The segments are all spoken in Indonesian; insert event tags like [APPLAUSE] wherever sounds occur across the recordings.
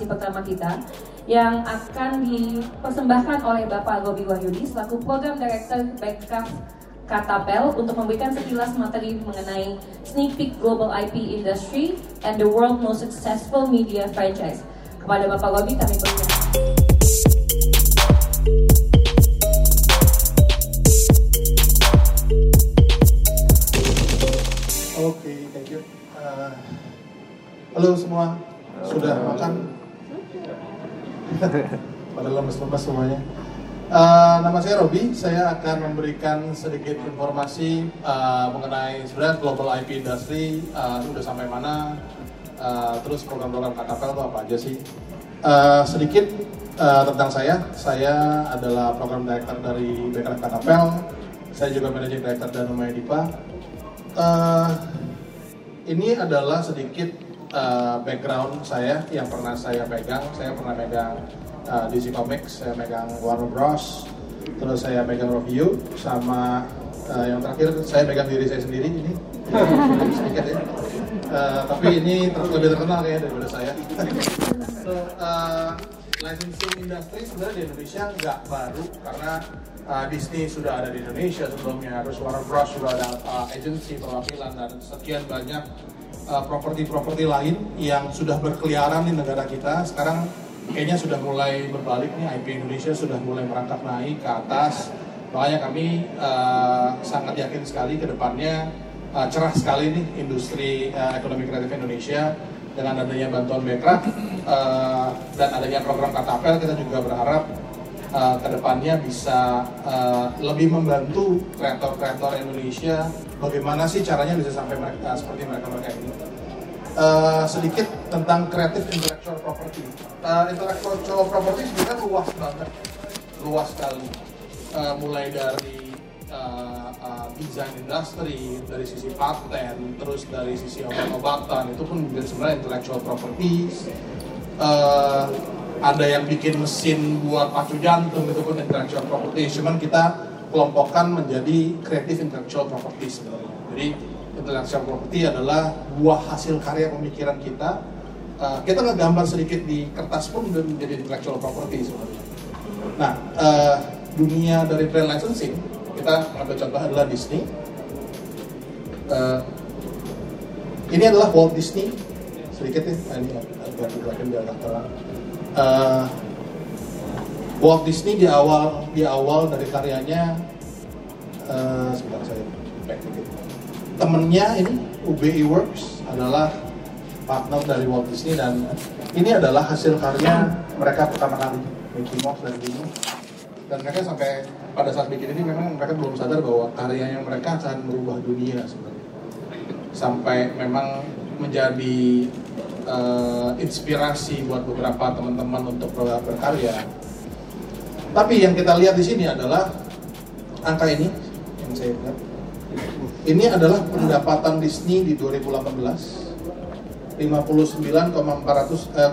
presentasi pertama kita yang akan dipersembahkan oleh Bapak Gobi Wahyudi selaku Program Director Backcraft Katapel untuk memberikan sekilas materi mengenai sneak peek global IP industry and the world most successful media franchise. Kepada Bapak Gobi kami persilakan. Oke, okay, thank you. Uh, halo semua, sudah makan? [LAUGHS] Pada lemes-lemes semuanya. Uh, nama saya Robi, saya akan memberikan sedikit informasi uh, mengenai sebenarnya global IP industry uh, sudah sampai mana, uh, terus program-program KKPL itu apa aja sih. Uh, sedikit uh, tentang saya, saya adalah program director dari BKF KKPL, saya juga managing director dan Maya Dipa. Uh, ini adalah sedikit uh, background saya yang pernah saya pegang, saya pernah pegang uh, DC Comics, saya megang Warner Bros. Terus saya megang review sama uh, yang terakhir saya megang diri saya sendiri ini [LAUGHS] sedikit ya. Uh, tapi ini ter lebih terkenal ya daripada saya. so, uh, licensing industry sebenarnya di Indonesia nggak baru karena uh, Disney sudah ada di Indonesia sebelumnya, terus Warner Bros sudah ada uh, agensi perwakilan dan sekian banyak properti-properti uh, lain yang sudah berkeliaran di negara kita. Sekarang kayaknya sudah mulai berbalik nih IP Indonesia sudah mulai merangkak naik ke atas makanya kami uh, sangat yakin sekali ke depannya uh, cerah sekali nih industri uh, ekonomi kreatif Indonesia dengan adanya bantuan Bekraf uh, dan adanya program Katapel kita juga berharap uh, ke depannya bisa uh, lebih membantu kreator-kreator Indonesia bagaimana sih caranya bisa sampai mereka, seperti mereka-mereka ini uh, sedikit tentang kreatif intellectual property. Uh, intellectual property sebenarnya luas banget, luas sekali. Uh, mulai dari uh, uh, desain industri, dari sisi paten, terus dari sisi obat-obatan itu pun sebenarnya intellectual property. Uh, ada yang bikin mesin buat pacu jantung itu pun intellectual property. Cuman kita kelompokkan menjadi creative intellectual property sebenarnya. Jadi intellectual property adalah buah hasil karya pemikiran kita uh, kita nggak gambar sedikit di kertas pun udah menjadi intellectual property sebenarnya. Nah, uh, dunia dari brand licensing kita ambil contoh adalah Disney. Uh, ini adalah Walt Disney sedikit nah, ini agak terang. Uh, Walt Disney di awal di awal dari karyanya uh, sebentar saya back dikit. Temennya ini UBI Works adalah partner dari Walt Disney dan ini adalah hasil karya mereka pertama kali Mickey Mouse dan Disney. Dan mereka sampai pada saat bikin ini memang mereka belum sadar bahwa karya yang mereka akan merubah dunia sebenarnya. Sampai memang menjadi uh, inspirasi buat beberapa teman-teman untuk berkarya tapi yang kita lihat di sini adalah angka ini yang saya lihat ini adalah pendapatan Disney di 2018 59,434 eh,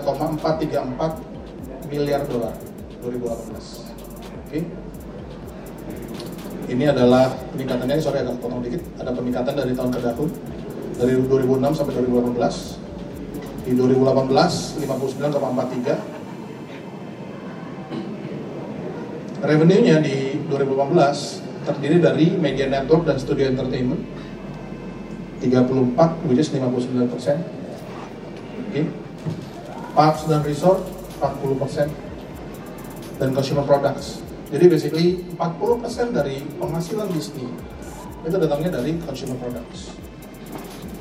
miliar dolar 2018. Oke. Okay. Ini adalah peningkatannya, sorry agak potong dikit, ada peningkatan dari tahun ke tahun dari 2006 sampai 2018. Di 2018 59,43. Revenue-nya di 2018 terdiri dari media network dan studio entertainment 34 which is 59 persen. Okay. parks dan resort 40% dan consumer products. Jadi basically 40% dari penghasilan Disney itu datangnya dari consumer products.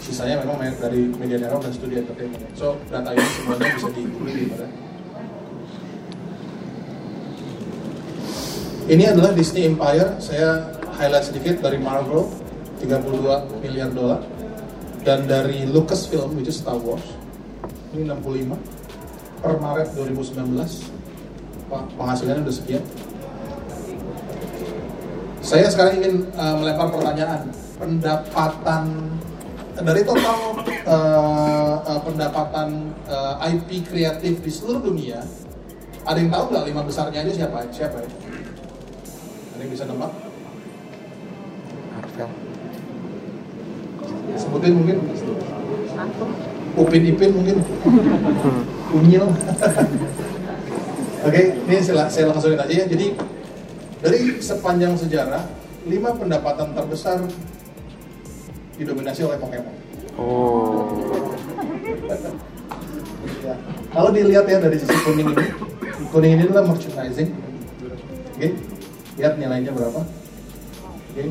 Sisanya memang dari media network dan studio entertainment. So data ini semuanya bisa diikuti pada ini adalah Disney Empire. Saya highlight sedikit dari Marvel 32 miliar dolar. Dan dari Lucasfilm which is Star Wars ini 65 per Maret 2019 penghasilannya udah sekian. Saya sekarang ingin uh, melempar pertanyaan pendapatan dari total uh, uh, pendapatan uh, IP kreatif di seluruh dunia ada yang tahu nggak lima besarnya ini siapa? Siapa ya ada yang bisa nebak sebutin mungkin Upin Ipin mungkin unyil. Oke, ini saya, saya langsungin aja ya. Jadi dari sepanjang sejarah, lima pendapatan terbesar didominasi oleh Pokemon. Oh. Ya. Kalau dilihat ya dari sisi kuning ini, kuning ini adalah merchandising. Oke, lihat nilainya berapa. Oke,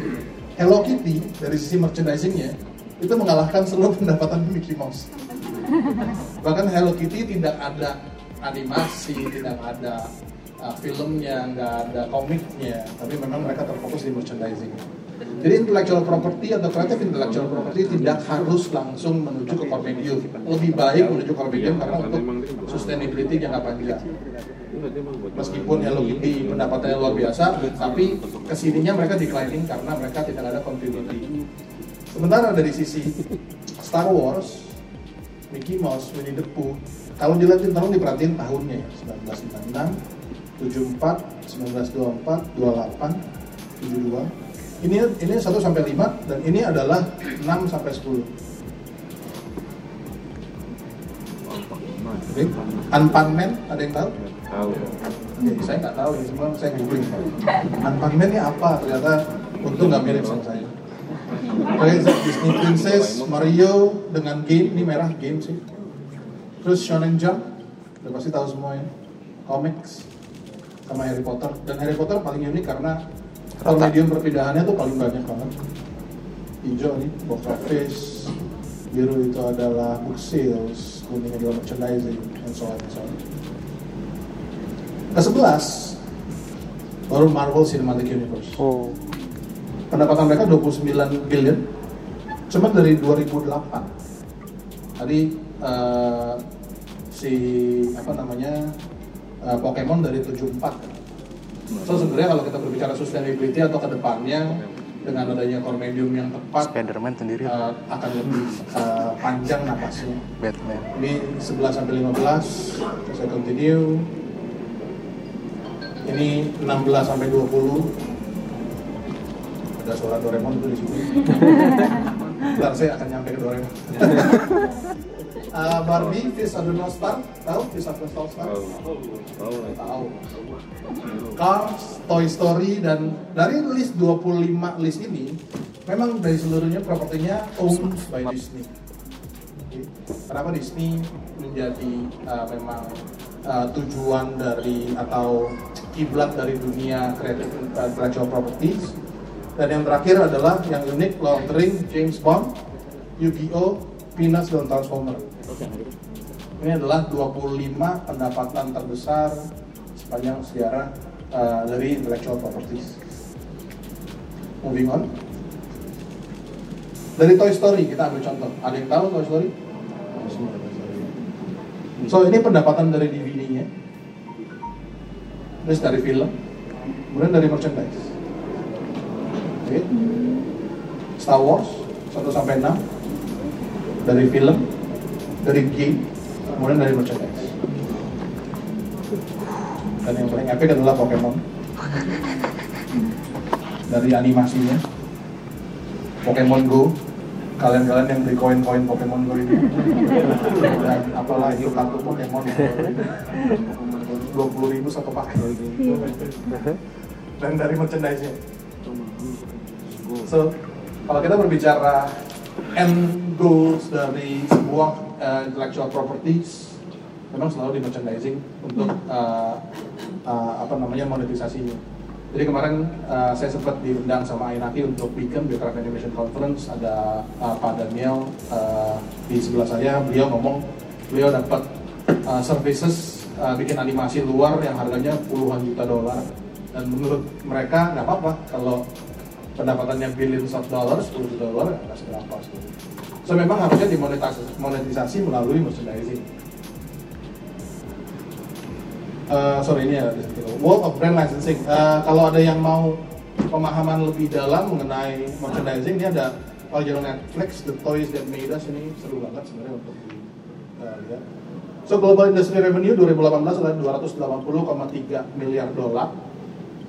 Hello Kitty dari sisi merchandisingnya itu mengalahkan seluruh [LAUGHS] pendapatan Mickey Mouse. Bahkan Hello Kitty tidak ada animasi, tidak ada uh, filmnya, nggak ada komiknya, tapi memang mereka terfokus di merchandising. Jadi intellectual property atau creative intellectual property tidak harus langsung menuju ke core medium. Lebih baik menuju core medium karena untuk sustainability jangka panjang. Meskipun Hello Kitty pendapatannya luar biasa, tapi ke sininya mereka declining karena mereka tidak ada continuity. Sementara dari sisi Star Wars, Mickey Mouse, Winnie the Pooh, kalau dilihatin tahun diperhatiin tahunnya ya, 1996, 74, 1924, 28, 72. Ini ini 1 sampai 5 dan ini adalah 6 sampai 10. Oke. Unpan Man, ada yang tahu? Tahu. Oke, saya nggak tahu ini semua saya googling. Unpan Man ini apa? Ternyata untung nggak mirip sama saya. Oke, Disney Princess, Mario dengan game, ini merah game sih. Terus Shonen Jump, udah pasti tahu semua ya. Comics, sama Harry Potter. Dan Harry Potter paling unik karena kalau medium perpindahannya tuh paling banyak banget. Hijau nih, box office, biru itu adalah book sales, kuning adalah merchandising, and so on, and so on. Ke sebelas, baru Marvel Cinematic Universe. Oh. pendapatan mereka 29 billion. Cuma dari 2008 tadi eh, si apa namanya eh, Pokemon dari 74 so sebenarnya kalau kita berbicara sustainability atau ke depannya dengan adanya core medium yang tepat Spiderman sendiri. eh, akan lebih eh, panjang napasnya Batman. ini 11 sampai 15 saya continue ini 16 sampai 20 ada suara Doraemon itu di sini [LAUGHS] Bentar saya akan nyampe ke Doraemon Uh, [LAUGHS] Barbie, Fish of the North Star, tahu Fish of the North Star? Tahu. Cars, Toy Story dan dari list 25 list ini memang dari seluruhnya propertinya owned by Disney. Kenapa Disney menjadi uh, memang uh, tujuan dari atau kiblat dari dunia kreatif uh, intellectual properties dan yang terakhir adalah yang unik Lord of the Ring, James Bond, Yu-Gi-Oh, Peanuts dan Transformer. Ini adalah 25 pendapatan terbesar sepanjang sejarah uh, dari intellectual properties. Moving on. Dari Toy Story kita ambil contoh. Ada yang tahu Toy Story? Semua Toy Story. So ini pendapatan dari DVD-nya. Terus dari film. Kemudian dari merchandise. Star Wars 1 sampai 6 dari film, dari game, kemudian dari merchandise. Dan yang paling epic adalah Pokemon. Dari animasinya, Pokemon Go, kalian-kalian yang beli koin-koin Pokemon Go ini, dan apalah itu kartu Pokemon dua puluh ribu satu paket. Dan dari merchandise-nya. So, kalau kita berbicara end goals dari sebuah uh, intellectual properties, memang selalu di merchandising untuk uh, uh, apa namanya monetisasinya. Jadi kemarin uh, saya sempat diundang sama Ainaki untuk Beacon Biocraft Animation Conference, ada uh, Pak Daniel uh, di sebelah saya, beliau ngomong beliau dapat uh, services uh, bikin animasi luar yang harganya puluhan juta dolar dan menurut mereka nggak apa-apa kalau pendapatannya billions of dollars, 10 juta dolar nggak seberapa. So memang harusnya dimonetisasi monetisasi melalui merchandising. Uh, sorry ini ya World of Brand Licensing. Uh, kalau ada yang mau pemahaman lebih dalam mengenai merchandising, ini ada kalau jalan Netflix, The Toys That Made Us ini seru banget sebenarnya untuk dilihat. So global industry revenue 2018 adalah 280,3 miliar dolar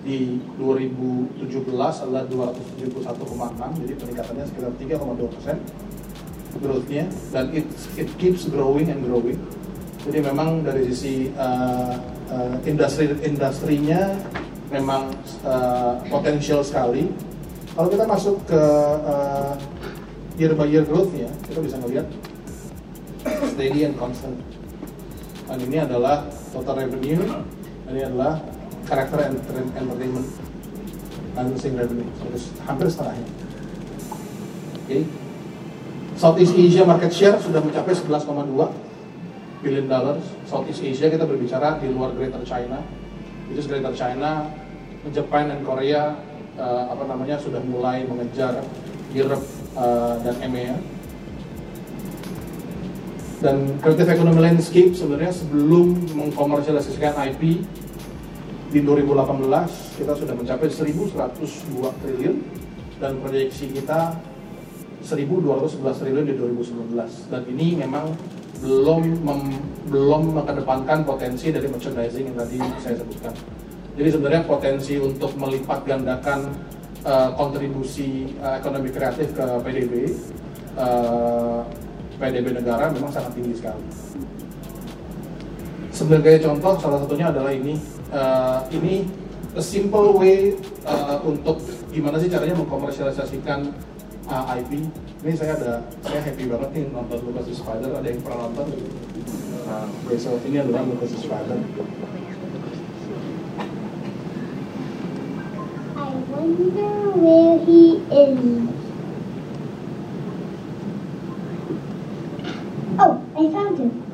di 2017 adalah 271,6 jadi peningkatannya sekitar 3,2 persen growth-nya dan it, it keeps growing and growing Jadi memang dari sisi uh, uh, industri industrinya memang uh, potensial sekali. Kalau kita masuk ke uh, year by year growth ya, kita bisa melihat steady and constant. Dan ini adalah total revenue, ini adalah karakter entertainment licensing revenue, terus hampir setengahnya. Okay. Southeast Asia market share sudah mencapai 11,2 billion dollars. Southeast Asia kita berbicara di luar Greater China. Itu Greater China, Jepang dan Korea uh, apa namanya sudah mulai mengejar Europe uh, dan EMEA. Dan Creative Economy Landscape sebenarnya sebelum mengkomersialisasikan IP di 2018 kita sudah mencapai 1.102 triliun dan proyeksi kita 1.211 triliun di 2019 dan ini memang belum mem, belum mengedepankan potensi dari merchandising yang tadi saya sebutkan. Jadi sebenarnya potensi untuk melipat gandakan uh, kontribusi uh, ekonomi kreatif ke PDB uh, PDB negara memang sangat tinggi sekali. Sebagai contoh salah satunya adalah ini uh, ini a simple way uh, untuk gimana sih caranya mengkomersialisasikan uh, IP. Ini saya ada, saya happy banget nih nonton Lucas Spider. Ada yang pernah nonton? Nah, besok ini adalah Lucas Spider. I wonder where he is. Oh, I found him.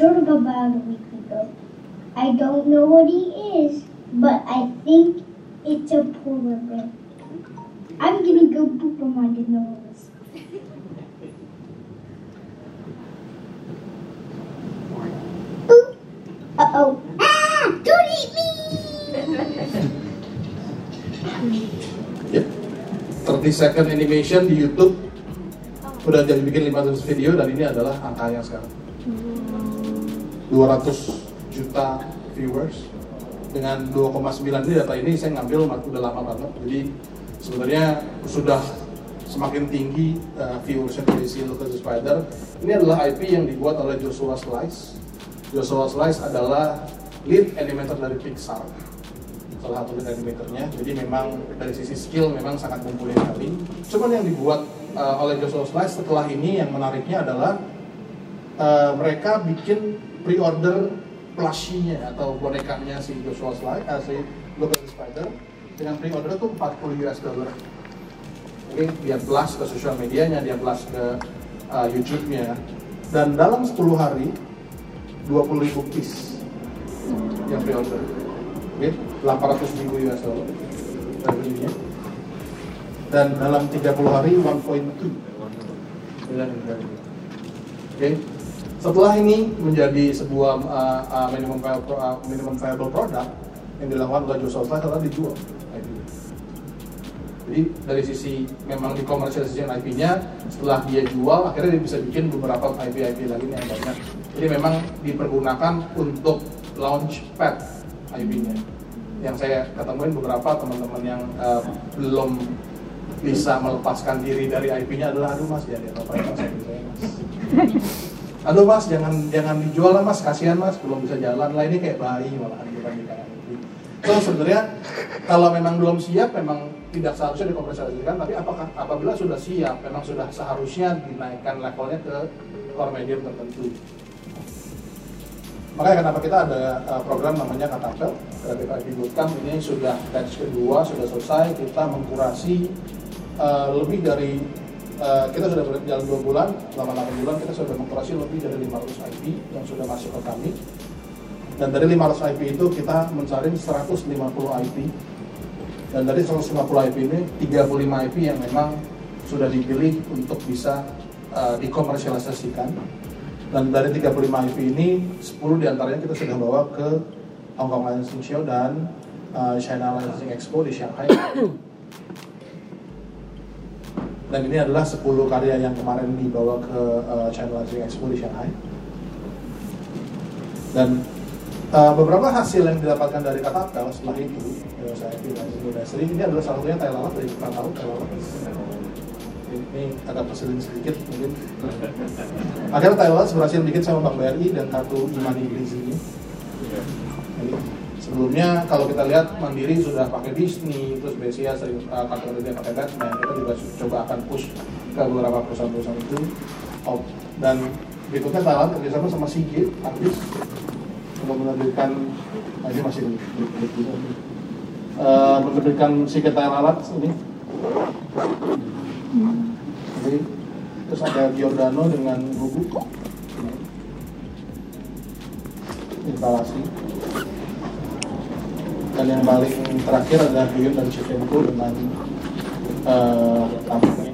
Up about ago. I don't know what he is, but I think it's a polar bear. I'm gonna go poop on my nose. Boop. Uh-oh. Ah! Don't eat me! [LAUGHS] Ya. 30 second animation di YouTube udah jadi bikin 500 video dan ini adalah angkanya sekarang. 200 juta viewers dengan 2,9 ini data ini saya ngambil udah lama banget. Jadi sebenarnya sudah semakin tinggi uh, viewership dari si the Spider. Ini adalah IP yang dibuat oleh Joshua Slice. Joshua Slice adalah lead animator dari Pixar salah satu lead animatornya. Jadi memang dari sisi skill memang sangat mumpuni sekali. Cuman yang dibuat uh, oleh Joshua Slice setelah ini yang menariknya adalah uh, mereka bikin pre-order plushie-nya atau bonekanya si Joshua Slice, uh, si the Spider dengan pre-order itu 40 US dollar. Oke, dia blast ke sosial medianya, dia blast ke uh, YouTube-nya. Dan dalam 10 hari 20 ribu piece yang pre-order. Oke, 800 ribu US dollar revenue-nya. Dan dalam 30 hari 1.2 Oke, setelah ini menjadi sebuah uh, uh, minimum viable, uh, minimum viable product yang dilakukan oleh Joshua Slice adalah dijual IP. Jadi dari sisi memang dikomersialisasi IP-nya, setelah dia jual, akhirnya dia bisa bikin beberapa IP-IP lagi yang banyak. Jadi memang dipergunakan untuk launch pad IP-nya. Yang saya ketemuin beberapa teman-teman yang uh, belum bisa melepaskan diri dari IP-nya adalah aduh mas ya dia apa ya mas aduh mas jangan jangan dijual lah mas. Kasihan mas. Belum bisa jalan lah. Ini kayak bayi malahan bukan di So sebenarnya kalau memang belum siap memang tidak seharusnya dikomersialisasikan. Tapi apakah apabila sudah siap memang sudah seharusnya dinaikkan levelnya ke core medium tertentu. Makanya kenapa kita ada uh, program namanya Katapel Creative IP Bootcamp ini sudah batch kedua sudah selesai. Kita mengkurasi uh, lebih dari uh, kita sudah berjalan dua bulan selama 8 bulan kita sudah mengkurasi lebih dari 500 IP yang sudah masuk ke kami. Dan dari 500 IP itu kita mencari 150 IP dan dari 150 IP ini 35 IP yang memang sudah dipilih untuk bisa uh, dikomersialisasikan. Dan dari 35 IP ini 10 di antaranya kita sudah bawa ke Hong Kong Licensing Show dan uh, China Licensing Expo di Shanghai dan ini adalah 10 karya yang kemarin dibawa ke uh, China Licensing Expo di Shanghai dan Uh, beberapa hasil yang didapatkan dari Katapel setelah itu, ya saya bilang industri ini adalah salah satunya tai lalat dari kita tahu tai lalat. ini agak peselin sedikit mungkin. [LAUGHS] Akhirnya Thailand berhasil bikin sama Bank BRI dan kartu e-money ini. Sebelumnya kalau kita lihat Mandiri sudah pakai Disney, terus BCA sering uh, kartu kreditnya pakai Batman, kita juga coba akan push ke beberapa perusahaan-perusahaan itu. Oh, dan berikutnya Thailand kerjasama sama Sigit, Artis, untuk menerbitkan, nah ini masih uh, menerbitkan Sigit Thailand ini. Jadi terus ada Giordano dengan bubuk instalasi dan yang paling terakhir adalah Buyun dan Shevchenko dengan uh, tampaknya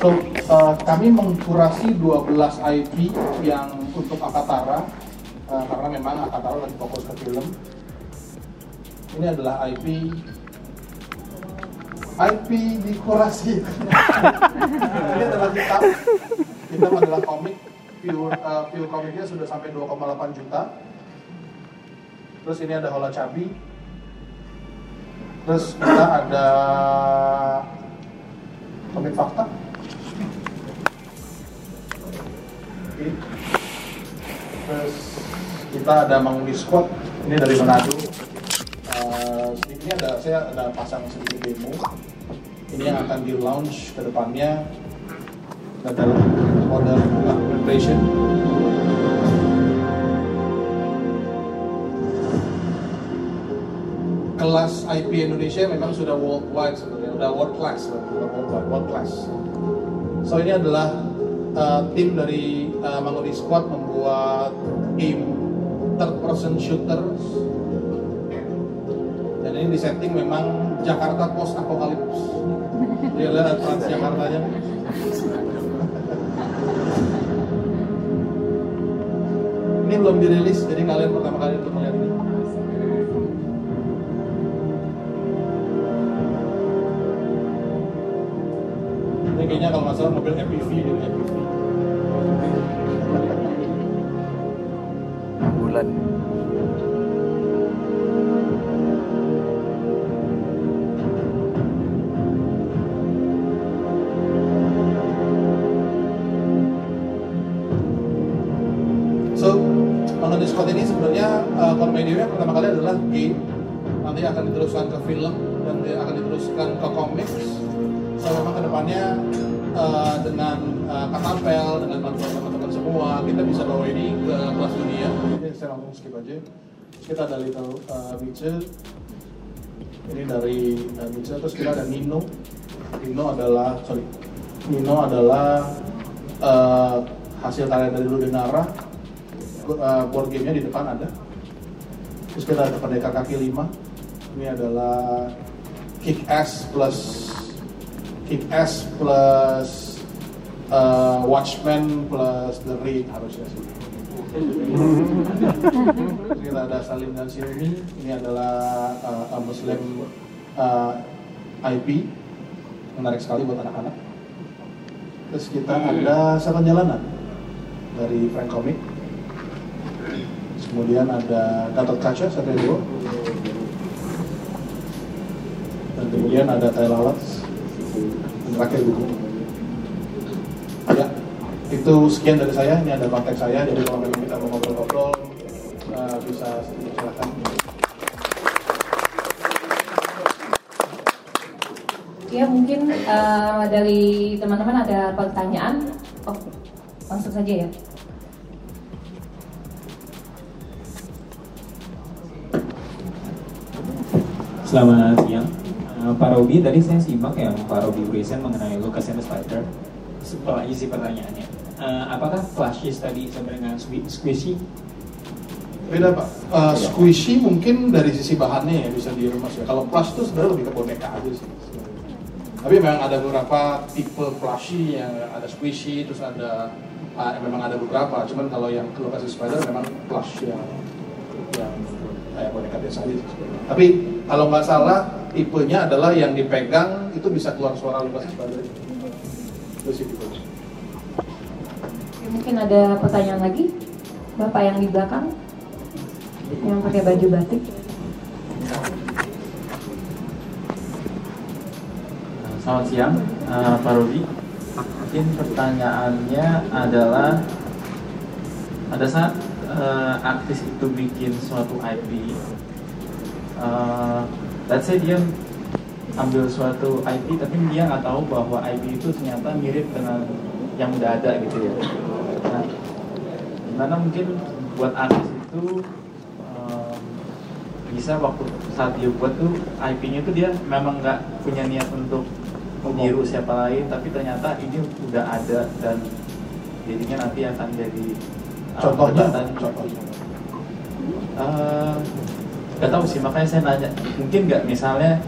so uh, kami mengkurasi 12 IP yang untuk Akatara uh, karena memang Akatara lagi fokus ke film. Ini adalah IP IP dikurasi. Ini adalah hitam hitam adalah komik. View uh, view komiknya sudah sampai 2,8 juta terus ini ada Hola Cabi terus kita ada komik fakta. Terus kita ada Mang Squad. Ini dari Manado Uh, ini ada saya ada pasang sedikit demo. Ini yang akan di launch ke depannya. Dalam model preparation kelas IP Indonesia memang sudah worldwide sebenarnya sudah world class sudah world class. So ini adalah uh, tim dari uh, Mangodi Squad membuat game third person shooters. Dan ini disetting memang Jakarta post apokalips lihat Trans Jakartanya. Ini belum dirilis jadi kalian pertama kali untuk melihat ini kayaknya kalau nggak salah mobil MPV ini MPV Bulan. So, Mono Discord ini sebenarnya uh, core media pertama kali adalah game, nanti akan diteruskan ke film dan dia akan diteruskan ke comics. So, memang ke depannya dengan uh, Katapel, dengan bantuan teman-teman semua, kita bisa bawa ini ke kelas dunia. Jadi saya langsung skip aja. Kita ada Little uh, Mitchell, ini dari uh, Mitchell, terus kita ada Nino. Nino adalah, sorry, Nino adalah uh, hasil karya dari Ludenara uh, board gamenya di depan ada. Terus kita ada pendekar kaki lima. Ini adalah kick ass plus kick ass plus uh, watchman plus the raid harusnya sih. Terus [LAUGHS] kita ada Salim dan Silmi. Ini adalah uh, Muslim uh, IP menarik sekali buat anak-anak. Terus kita ada Setan Jalanan dari Frank Comic kemudian ada Gatot Kaca satu dua dan kemudian ada Tai Lalat dan terakhir buku itu sekian dari saya ini ada kontak saya jadi kalau memang kita mau ngobrol-ngobrol uh, bisa silakan Ya mungkin uh, dari teman-teman ada pertanyaan. Oh, langsung saja ya. Selamat siang, uh, Pak Robi. Tadi saya simak yang Pak Robi present mengenai Lucas and the Spider. Setelah isi pertanyaannya, uh, apakah flashes tadi sama dengan squi- squishy? beda pak. Uh, squishy mungkin dari sisi bahannya ya bisa diremas ya. Kalau plush itu sebenarnya lebih ke boneka aja sih. Tapi memang ada beberapa tipe plushy yang ada squishy terus ada uh, memang ada beberapa. Cuman kalau yang lokasi spider memang plush yang yang kayak boneka biasa aja sih. Tapi kalau nggak salah tipenya adalah yang dipegang itu bisa keluar suara lokasi spider. Itu sih gitu. Mungkin ada pertanyaan lagi? Bapak yang di belakang yang pakai baju batik. Selamat siang, uh, Pak Rudi. Mungkin pertanyaannya adalah pada saat uh, artis itu bikin suatu IP, uh, let's say dia ambil suatu IP tapi dia nggak tahu bahwa IP itu ternyata mirip dengan yang udah ada gitu ya. Gimana mungkin buat artis itu um, bisa waktu saat dia buat tuh IP-nya tuh dia memang nggak punya niat untuk meniru siapa lain tapi ternyata ini udah ada dan jadinya nanti akan jadi uh, Contohnya, contohnya. Eh, nggak tahu sih makanya saya nanya mungkin nggak? Misalnya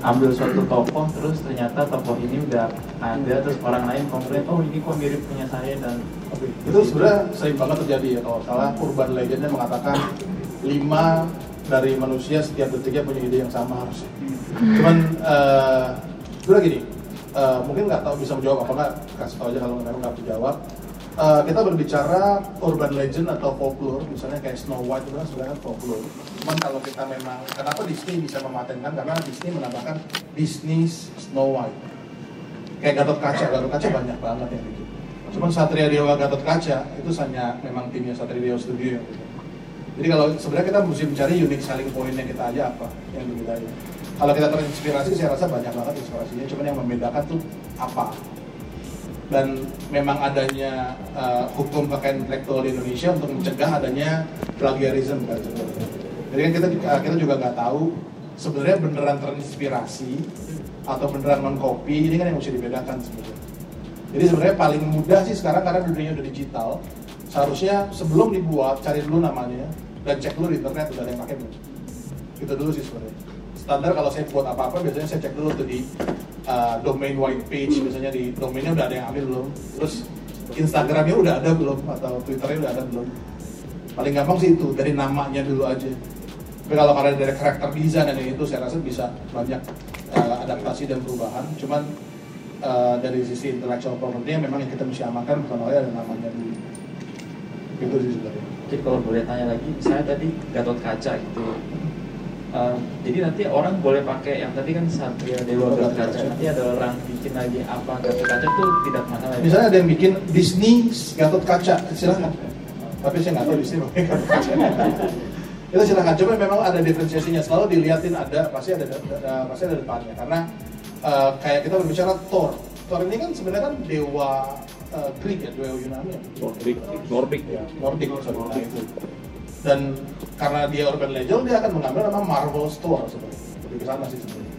ambil suatu tokoh terus ternyata tokoh ini udah ada terus orang lain komplain oh ini kok mirip punya saya dan Oke, itu sebenarnya sering banget terjadi ya kalau salah urban legendnya mengatakan lima dari manusia setiap detiknya punya ide yang sama harusnya. Cuman eh sebenarnya gini, eh, mungkin nggak tahu bisa menjawab apa nggak kasih tahu aja kalau memang nggak dijawab. Eh, kita berbicara urban legend atau folklore, misalnya kayak Snow White itu kan sebenarnya folklore. Cuman kalau kita memang, kenapa Disney bisa mematenkan? Karena Disney menambahkan Disney Snow White. Kayak Gatot Kaca, Gatot Kaca banyak banget yang bikin. Cuman Satria Dewa Gatot Kaca itu hanya memang timnya Satria Dewa Studio bikin. Jadi kalau sebenarnya kita mesti mencari unique selling point-nya kita aja apa yang dibedain. Kalau kita terinspirasi, saya rasa banyak banget inspirasinya. Cuman yang membedakan tuh apa. Dan memang adanya uh, hukum kekayaan intelektual di Indonesia untuk mencegah adanya plagiarism kan sebenarnya. Jadi kan kita uh, kita juga nggak tahu sebenarnya beneran terinspirasi atau beneran mengcopy ini kan yang mesti dibedakan sebenarnya. Jadi sebenarnya paling mudah sih sekarang karena dunia udah digital, seharusnya sebelum dibuat cari dulu namanya dan cek dulu di internet udah ada yang pakai belum. Itu dulu sih sebenarnya. Standar kalau saya buat apa-apa biasanya saya cek dulu tuh di uh, domain white page, biasanya di domainnya udah ada yang ambil belum. Terus Instagramnya udah ada belum atau Twitternya udah ada belum. Paling gampang sih itu dari namanya dulu aja. Tapi kalau karena dari karakter desain dan itu saya rasa bisa banyak uh, adaptasi dan perubahan. Cuman uh, dari sisi intellectual property memang yang kita mesti amankan bukan oleh ada namanya dulu. Itu sih sebenarnya. Mungkin kalau boleh tanya lagi, saya tadi Gatot Kaca gitu. Uh, jadi nanti orang boleh pakai yang tadi kan Satria Dewa Gatot Kaca. Nanti ada orang bikin lagi apa Gatot Kaca tuh tidak masalah. ya? Misalnya ada yang bikin Disney Gatot Kaca, silakan. Tapi saya nggak tahu Disney pakai Gatot Kaca. [LAUGHS] itu silakan. Coba memang ada diferensiasinya. Selalu dilihatin ada, pasti ada, ada pasti ada depannya. Karena uh, kayak kita berbicara Thor. Thor ini kan sebenarnya kan dewa uh, Greek ya, dewa Yunani. ya. Nordic, Nordic. Ya, Nordic, sorry, nah itu. Dan karena dia urban legend, dia akan mengambil nama Marvel Store sebenarnya. Lebih ke sana sih sebenarnya.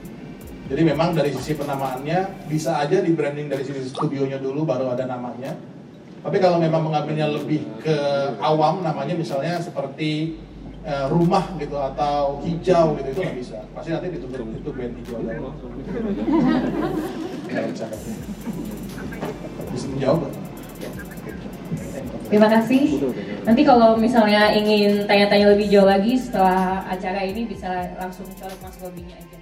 Jadi memang dari sisi penamaannya bisa aja di branding dari sisi studionya dulu baru ada namanya. Tapi kalau memang mengambilnya lebih ke awam namanya misalnya seperti eh, rumah gitu atau hijau gitu itu nggak bisa. Pasti nanti ditutup itu band hijau. Bercanda. [LAUGHS] Bisa menjawab. Terima kasih. Nanti kalau misalnya ingin tanya-tanya lebih jauh lagi setelah acara ini bisa langsung colok mas lobbynya aja.